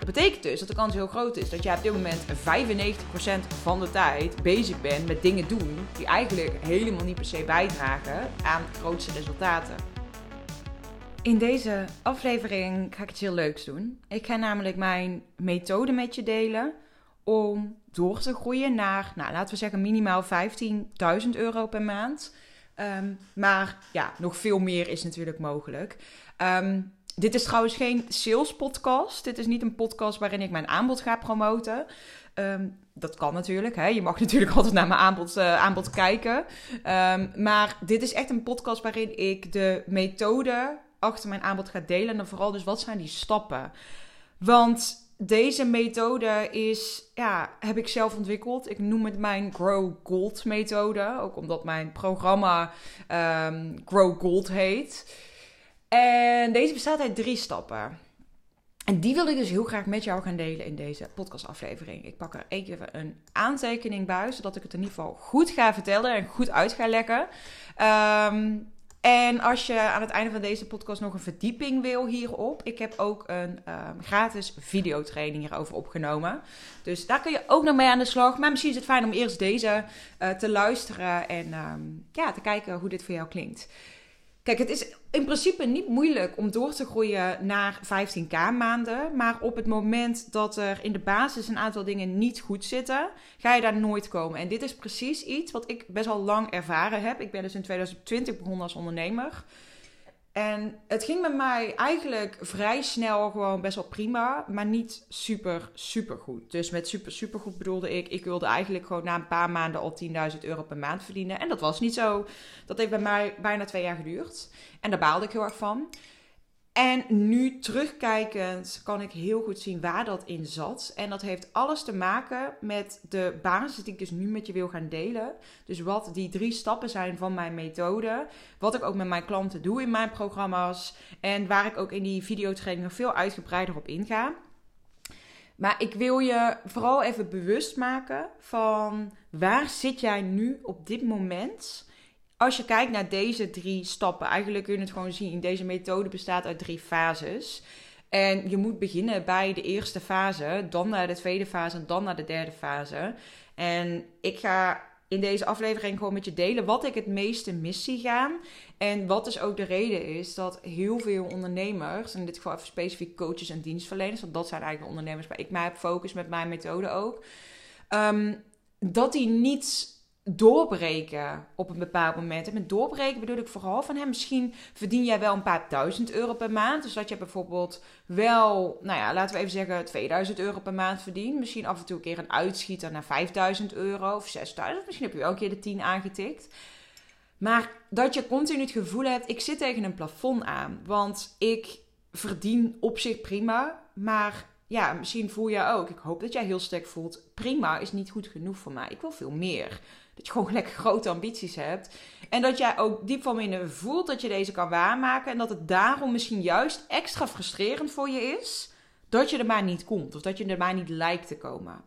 Dat betekent dus dat de kans heel groot is dat jij op dit moment 95% van de tijd bezig bent met dingen doen die eigenlijk helemaal niet per se bijdragen aan grootste resultaten. In deze aflevering ga ik iets heel leuks doen. Ik ga namelijk mijn methode met je delen om door te groeien naar, nou, laten we zeggen, minimaal 15.000 euro per maand. Um, maar ja, nog veel meer is natuurlijk mogelijk. Um, dit is trouwens geen sales podcast. Dit is niet een podcast waarin ik mijn aanbod ga promoten. Um, dat kan natuurlijk. Hè? Je mag natuurlijk altijd naar mijn aanbod, uh, aanbod kijken. maar dit is echt een podcast waarin ik de methode achter mijn aanbod ga delen. En vooral dus wat zijn die stappen. Want deze methode is, ja, heb ik zelf ontwikkeld. Ik noem het mijn Grow Gold methode. Ook omdat mijn programma um, Grow Gold heet. En deze bestaat uit drie stappen. En die wil ik dus heel graag met jou gaan delen in deze podcastaflevering. Ik pak er even een aantekening bij, zodat ik het in ieder geval goed ga vertellen en goed uit ga leggen. Um, en als je aan het einde van deze podcast nog een verdieping wil hierop, ik heb ook een um, gratis videotraining hierover opgenomen. Dus daar kun je ook nog mee aan de slag. Maar misschien is het fijn om eerst deze uh, te luisteren en um, ja, te kijken hoe dit voor jou klinkt. Kijk, het is in principe niet moeilijk om door te groeien naar 15k maanden. Maar op het moment dat er in de basis een aantal dingen niet goed zitten, ga je daar nooit komen. En dit is precies iets wat ik best al lang ervaren heb. Ik ben dus in 2020 begonnen als ondernemer. En het ging met mij eigenlijk vrij snel gewoon best wel prima, maar niet super, super goed. Dus met super, super goed bedoelde ik, ik wilde eigenlijk gewoon na een paar maanden al 10.000 euro per maand verdienen. En dat was niet zo. Dat heeft bij mij bijna twee jaar geduurd. En daar baalde ik heel erg van. En nu terugkijkend kan ik heel goed zien waar dat in zat. En dat heeft alles te maken met de basis die ik dus nu met je wil gaan delen. Dus wat die drie stappen zijn van mijn methode. Wat ik ook met mijn klanten doe in mijn programma's. En waar ik ook in die videotraining nog veel uitgebreider op inga. Maar ik wil je vooral even bewust maken van waar zit jij nu op dit moment als je kijkt naar deze drie stappen, eigenlijk kun je het gewoon zien. Deze methode bestaat uit drie fases. En je moet beginnen bij de eerste fase, dan naar de tweede fase en dan naar de derde fase. En ik ga in deze aflevering gewoon met je delen wat ik het meeste mis zie gaan. En wat dus ook de reden is dat heel veel ondernemers, in dit geval even specifiek coaches en dienstverleners, want dat zijn eigenlijk de ondernemers waar ik mij heb focus met mijn methode ook, um, dat die niet doorbreken op een bepaald moment. En met doorbreken bedoel ik vooral van... Hè, misschien verdien jij wel een paar duizend euro per maand. Dus dat je bijvoorbeeld wel, nou ja, laten we even zeggen... 2000 euro per maand verdient. Misschien af en toe een keer een uitschieter naar 5000 euro of 6000. Misschien heb je wel een keer de 10 aangetikt. Maar dat je continu het gevoel hebt... ik zit tegen een plafond aan. Want ik verdien op zich prima... maar ja, misschien voel je ook, ik hoop dat jij heel sterk voelt, prima is niet goed genoeg voor mij. Ik wil veel meer. Dat je gewoon lekker grote ambities hebt. En dat jij ook diep van binnen voelt dat je deze kan waarmaken. En dat het daarom misschien juist extra frustrerend voor je is. Dat je er maar niet komt. Of dat je er maar niet lijkt te komen.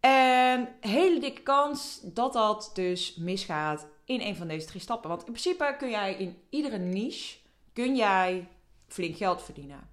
En hele dikke kans dat dat dus misgaat in een van deze drie stappen. Want in principe kun jij in iedere niche kun jij flink geld verdienen.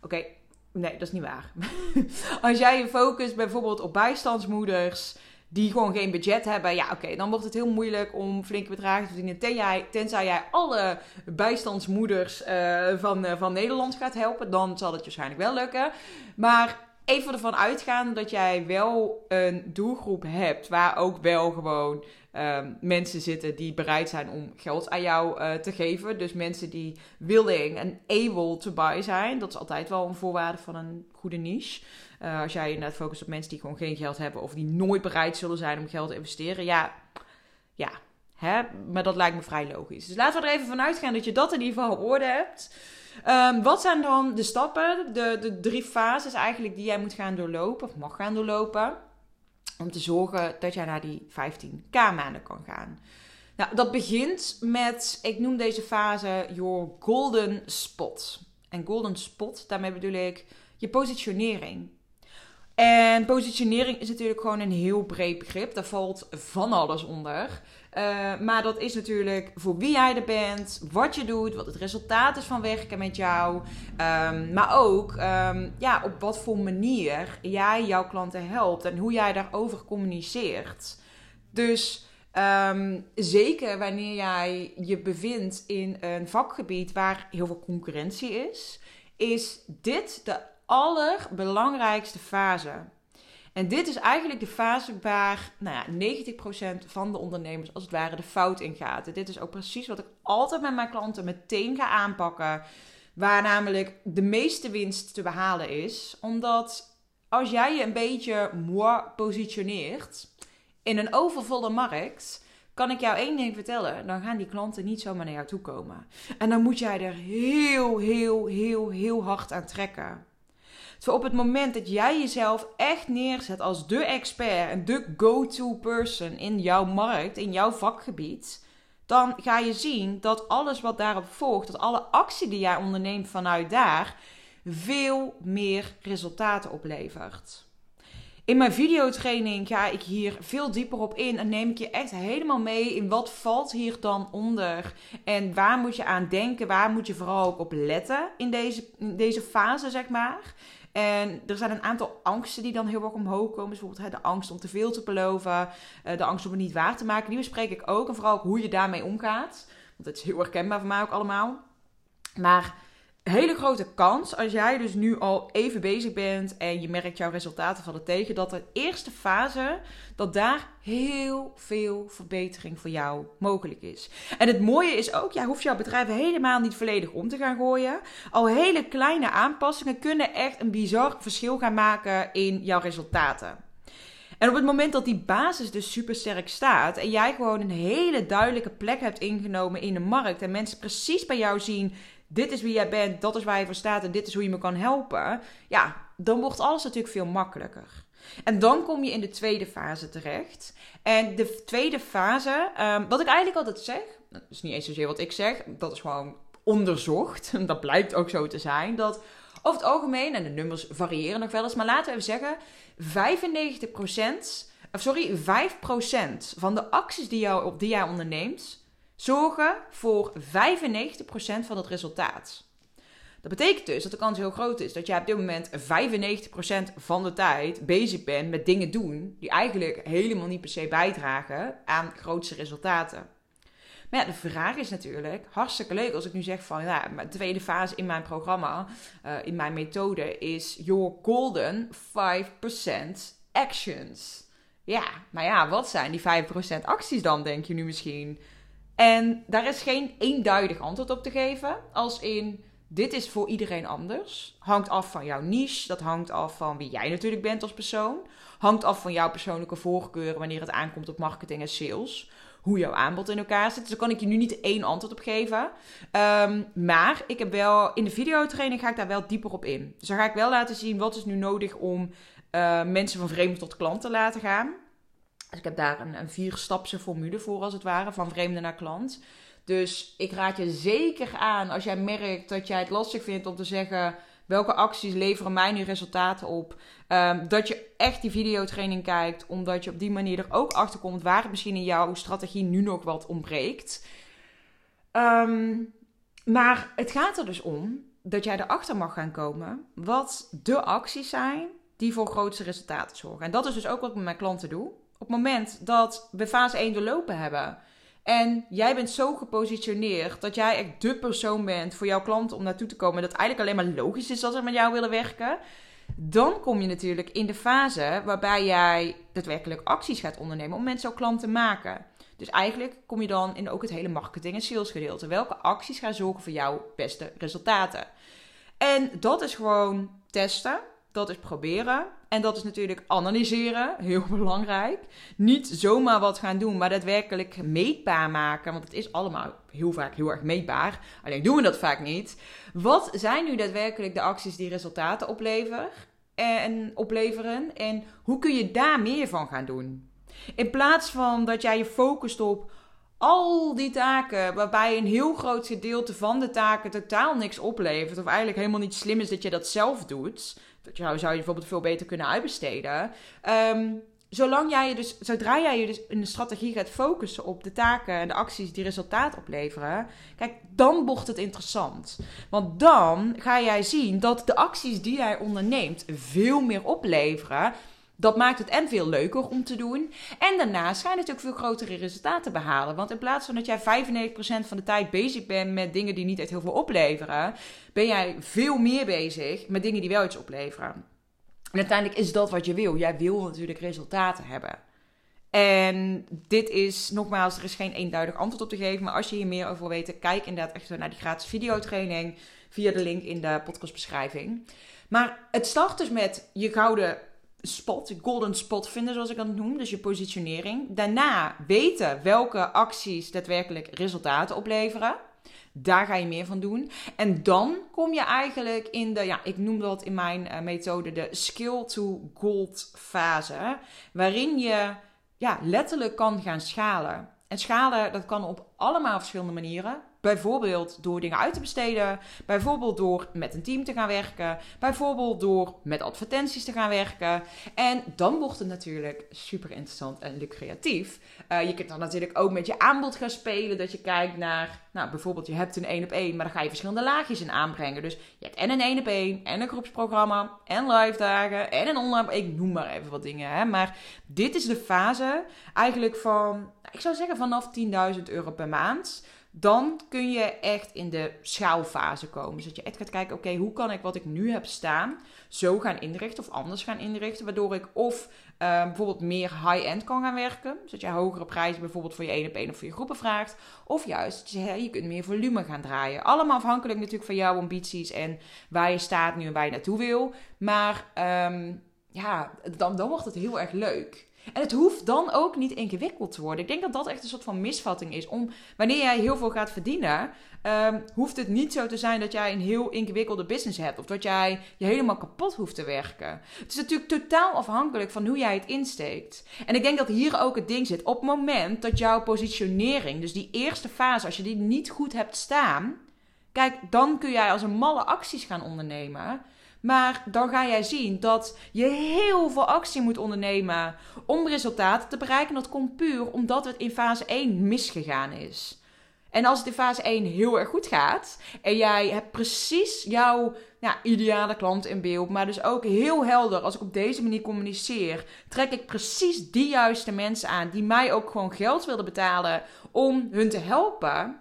Oké, nee, dat is niet waar. Als jij je focust bijvoorbeeld op bijstandsmoeders die gewoon geen budget hebben. Ja, oké, dan wordt het heel moeilijk om flinke bedragen te verdienen. Ten jij, tenzij jij alle bijstandsmoeders uh, van, uh, van Nederland gaat helpen, dan zal het waarschijnlijk wel lukken. Maar even ervan uitgaan dat jij wel een doelgroep hebt waar ook wel gewoon um, mensen zitten die bereid zijn om geld aan jou uh, te geven. Dus mensen die willing en able to buy zijn. Dat is altijd wel een voorwaarde van een goede niche. Uh, als jij inderdaad focust op mensen die gewoon geen geld hebben of die nooit bereid zullen zijn om geld te investeren. Ja, ja. Hè? Maar dat lijkt me vrij logisch. Dus laten we er even vanuit gaan dat je dat in ieder geval op orde hebt. Um, wat zijn dan de stappen, de, de drie fases eigenlijk die jij moet gaan doorlopen of mag gaan doorlopen? Om te zorgen dat jij naar die 15k maanden kan gaan. Nou, dat begint met, ik noem deze fase your golden spot. En golden spot, daarmee bedoel ik je positionering. En positionering is natuurlijk gewoon een heel breed begrip. Daar valt van alles onder. Uh, maar dat is natuurlijk voor wie jij er bent, wat je doet, wat het resultaat is van werken met jou. Um, maar ook um, ja, op wat voor manier jij jouw klanten helpt en hoe jij daarover communiceert. Dus um, zeker wanneer jij je bevindt in een vakgebied waar heel veel concurrentie is, is dit de allerbelangrijkste fase. En dit is eigenlijk de fase waar nou ja, 90% van de ondernemers als het ware de fout in gaat. dit is ook precies wat ik altijd met mijn klanten meteen ga aanpakken. Waar namelijk de meeste winst te behalen is. Omdat als jij je een beetje moi positioneert in een overvolle markt, kan ik jou één ding vertellen. Dan gaan die klanten niet zomaar naar jou toe komen. En dan moet jij er heel, heel, heel, heel hard aan trekken. Zo op het moment dat jij jezelf echt neerzet als de expert en de go-to person in jouw markt, in jouw vakgebied, dan ga je zien dat alles wat daarop volgt, dat alle actie die jij onderneemt vanuit daar, veel meer resultaten oplevert. In mijn videotraining ga ik hier veel dieper op in en neem ik je echt helemaal mee in wat valt hier dan onder en waar moet je aan denken, waar moet je vooral ook op letten in deze, in deze fase, zeg maar. En er zijn een aantal angsten die dan heel erg omhoog komen. bijvoorbeeld hè, de angst om te veel te beloven, uh, de angst om het niet waar te maken. Die bespreek ik ook en vooral ook hoe je daarmee omgaat. Want het is heel herkenbaar voor mij ook allemaal. Maar hele grote kans als jij dus nu al even bezig bent en je merkt jouw resultaten vallen tegen, dat de eerste fase, dat daar heel veel verbetering voor jou mogelijk is. En het mooie is ook, jij hoeft jouw bedrijf helemaal niet volledig om te gaan gooien. Al hele kleine aanpassingen kunnen echt een bizar verschil gaan maken in jouw resultaten. En op het moment dat die basis dus super sterk staat en jij gewoon een hele duidelijke plek hebt ingenomen in de markt en mensen precies bij jou zien dit is wie jij bent, dat is waar je voor staat en dit is hoe je me kan helpen. Ja, dan wordt alles natuurlijk veel makkelijker. En dan kom je in de tweede fase terecht. En de tweede fase, um, wat ik eigenlijk altijd zeg, dat is niet eens zozeer wat ik zeg, dat is gewoon onderzocht. En dat blijkt ook zo te zijn. Dat over het algemeen, en de nummers variëren nog wel eens, maar laten we even zeggen, 95%, of sorry, 5% van de acties die, jou, die jij onderneemt, zorgen voor 95% van het resultaat. Dat betekent dus dat de kans heel groot is dat jij op dit moment 95% van de tijd bezig bent met dingen doen die eigenlijk helemaal niet per se bijdragen aan grootste resultaten. Maar ja, de vraag is natuurlijk, hartstikke leuk als ik nu zeg van, ja, de tweede fase in mijn programma, uh, in mijn methode is your golden 5% actions. Ja, maar ja, wat zijn die 5% acties dan, denk je nu misschien? En daar is geen eenduidig antwoord op te geven. Als in, dit is voor iedereen anders. Hangt af van jouw niche. Dat hangt af van wie jij natuurlijk bent als persoon. Hangt af van jouw persoonlijke voorkeuren wanneer het aankomt op marketing en sales. Hoe jouw aanbod in elkaar zit. Dus daar kan ik je nu niet één antwoord op geven. Um, maar ik heb wel, in de videotraining ga ik daar wel dieper op in. Dus dan ga ik wel laten zien wat is nu nodig om uh, mensen van vreemd tot klant te laten gaan. Dus ik heb daar een, een vierstapse formule voor, als het ware, van vreemde naar klant. Dus ik raad je zeker aan als jij merkt dat jij het lastig vindt om te zeggen welke acties leveren mij nu resultaten op. Um, dat je echt die videotraining kijkt, omdat je op die manier er ook achter komt waar het misschien in jouw strategie nu nog wat ontbreekt. Um, maar het gaat er dus om dat jij erachter mag gaan komen wat de acties zijn die voor grootste resultaten zorgen. En dat is dus ook wat ik met mijn klanten doe op het moment dat we fase 1 doorlopen hebben. En jij bent zo gepositioneerd dat jij echt de persoon bent voor jouw klanten om naartoe te komen. Dat eigenlijk alleen maar logisch is dat ze met jou willen werken. Dan kom je natuurlijk in de fase waarbij jij daadwerkelijk acties gaat ondernemen om mensen ook klant te maken. Dus eigenlijk kom je dan in ook het hele marketing en sales gedeelte. Welke acties gaan zorgen voor jouw beste resultaten? En dat is gewoon testen. Dat is proberen. En dat is natuurlijk analyseren, heel belangrijk. Niet zomaar wat gaan doen, maar daadwerkelijk meetbaar maken. Want het is allemaal heel vaak heel erg meetbaar. Alleen doen we dat vaak niet. Wat zijn nu daadwerkelijk de acties die resultaten opleveren? En opleveren? En hoe kun je daar meer van gaan doen? In plaats van dat jij je focust op al die taken, waarbij een heel groot gedeelte van de taken totaal niks oplevert, of eigenlijk helemaal niet slim is dat je dat zelf doet, dat zou, zou je bijvoorbeeld veel beter kunnen uitbesteden. Um, zolang jij je dus, zodra jij je dus in de strategie gaat focussen op de taken en de acties die resultaat opleveren, kijk, dan wordt het interessant. Want dan ga jij zien dat de acties die jij onderneemt veel meer opleveren. Dat maakt het en veel leuker om te doen. En daarnaast ga je natuurlijk veel grotere resultaten behalen. Want in plaats van dat jij 95% van de tijd bezig bent met dingen die niet echt heel veel opleveren, ben jij veel meer bezig met dingen die wel iets opleveren. En uiteindelijk is dat wat je wil. Jij wil natuurlijk resultaten hebben. En dit is, nogmaals, er is geen eenduidig antwoord op te geven. Maar als je hier meer over wil weten, kijk inderdaad echt naar die gratis videotraining via de link in de podcastbeschrijving. Maar het start dus met je gouden spot, golden spot vinden zoals ik dat noem. Dus je positionering. Daarna weten welke acties daadwerkelijk resultaten opleveren. Daar ga je meer van doen. En dan kom je eigenlijk in de, ja, ik noem dat in mijn uh, methode de skill to gold fase. Waarin je ja, letterlijk kan gaan schalen. En schalen, dat kan op allemaal verschillende manieren. Bijvoorbeeld door dingen uit te besteden. Bijvoorbeeld door met een team te gaan werken. Bijvoorbeeld door met advertenties te gaan werken. En dan wordt het natuurlijk super interessant en lucratief. Uh, je kunt dan natuurlijk ook met je aanbod gaan spelen. Dat je kijkt naar, nou bijvoorbeeld je hebt een 1 op 1, maar dan ga je verschillende laagjes in aanbrengen. Dus je hebt en een 1 op 1, en een groepsprogramma, en live dagen, en een online. Ik noem maar even wat dingen. Hè. Maar dit is de fase eigenlijk van, ik zou zeggen vanaf 10.000 euro per maand dan kun je echt in de schaalfase komen. Dus dat je echt gaat kijken, oké, hoe kan ik wat ik nu heb staan zo gaan inrichten of anders gaan inrichten, waardoor ik of uh, bijvoorbeeld meer high-end kan gaan werken, zodat je hogere prijzen bijvoorbeeld voor je één op één of voor je groepen vraagt, of juist, je, je kunt meer volume gaan draaien. Allemaal afhankelijk natuurlijk van jouw ambities en waar je staat nu en waar je naartoe wil. Maar um, ja, dan, dan wordt het heel erg leuk. En het hoeft dan ook niet ingewikkeld te worden. Ik denk dat dat echt een soort van misvatting is. Om, wanneer jij heel veel gaat verdienen, um, hoeft het niet zo te zijn dat jij een heel ingewikkelde business hebt. Of dat jij je helemaal kapot hoeft te werken. Het is natuurlijk totaal afhankelijk van hoe jij het insteekt. En ik denk dat hier ook het ding zit. Op het moment dat jouw positionering, dus die eerste fase, als je die niet goed hebt staan. Kijk, dan kun jij als een malle acties gaan ondernemen. Maar dan ga jij zien dat je heel veel actie moet ondernemen om resultaten te bereiken. Dat komt puur omdat het in fase 1 misgegaan is. En als het in fase 1 heel erg goed gaat en jij hebt precies jouw ja, ideale klant in beeld, maar dus ook heel helder, als ik op deze manier communiceer, trek ik precies die juiste mensen aan die mij ook gewoon geld willen betalen om hun te helpen.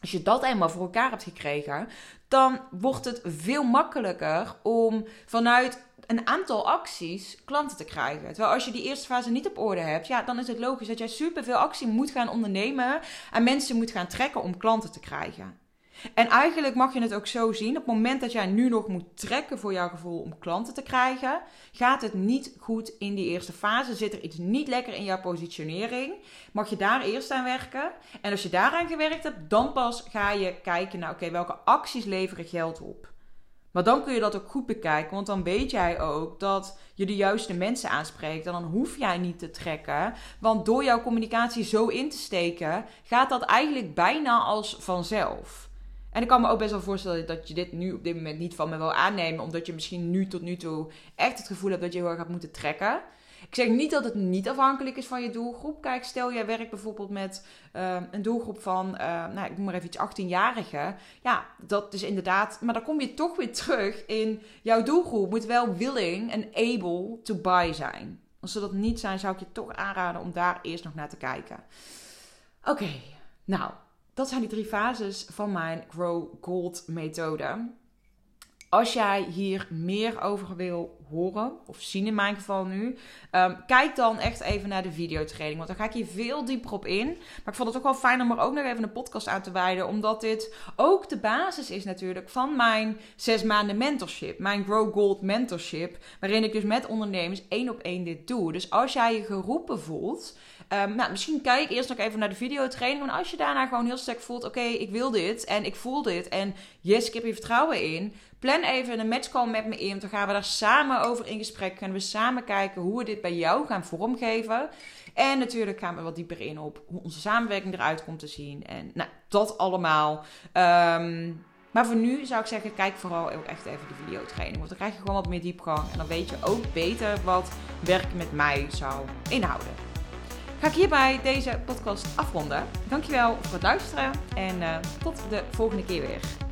Als je dat eenmaal voor elkaar hebt gekregen, dan wordt het veel makkelijker om vanuit een aantal acties klanten te krijgen. Terwijl als je die eerste fase niet op orde hebt, ja, dan is het logisch dat jij superveel actie moet gaan ondernemen en mensen moet gaan trekken om klanten te krijgen. En eigenlijk mag je het ook zo zien. Op het moment dat jij nu nog moet trekken voor jouw gevoel om klanten te krijgen, gaat het niet goed in die eerste fase. Zit er iets niet lekker in jouw positionering? Mag je daar eerst aan werken? En als je daaraan gewerkt hebt, dan pas ga je kijken naar oké, welke acties leveren geld op. Maar dan kun je dat ook goed bekijken, want dan weet jij ook dat je de juiste mensen aanspreekt. En dan hoef jij niet te trekken. Want door jouw communicatie zo in te steken, gaat dat eigenlijk bijna als vanzelf. En ik kan me ook best wel voorstellen dat je dit nu op dit moment niet van me wil aannemen. Omdat je misschien nu tot nu toe echt het gevoel hebt dat je heel erg gaat moeten trekken. Ik zeg niet dat het niet afhankelijk is van je doelgroep. Kijk, stel jij werkt bijvoorbeeld met uh, een doelgroep van, uh, nou, ik noem maar even iets 18-jarigen. Ja, dat is inderdaad, maar dan kom je toch weer terug in jouw doelgroep moet wel willing en able to buy zijn. Als ze dat niet zijn, zou ik je toch aanraden om daar eerst nog naar te kijken. Oké, nou, dat zijn die drie fases van mijn Grow Gold methode. Als jij hier meer over wil horen, of zien in mijn geval nu, um, kijk dan echt even naar de videotraining. Want dan ga ik hier veel dieper op in. Maar ik vond het ook wel fijn om er ook nog even een podcast aan te wijden. Omdat dit ook de basis is natuurlijk van mijn zes maanden mentorship. Mijn Grow Gold mentorship. Waarin ik dus met ondernemers één op één dit doe. Dus als jij je geroepen voelt Um, nou, misschien kijk eerst nog even naar de videotraining. Maar als je daarna gewoon heel sterk voelt: oké, ik wil dit en ik voel dit. En yes, ik heb hier vertrouwen in. Plan even een matchcall met me in. Dan gaan we daar samen over in gesprek. Gaan we samen kijken hoe we dit bij jou gaan vormgeven. En natuurlijk gaan we wat dieper in op hoe onze samenwerking eruit komt te zien. En nou, dat allemaal. Um, Maar voor nu zou ik zeggen, kijk vooral ook echt even de videotraining. Want dan krijg je gewoon wat meer diepgang. En dan weet je ook beter wat werken met mij zou inhouden. Ga ik hierbij deze podcast afronden. Dankjewel voor het luisteren en uh, tot de volgende keer weer.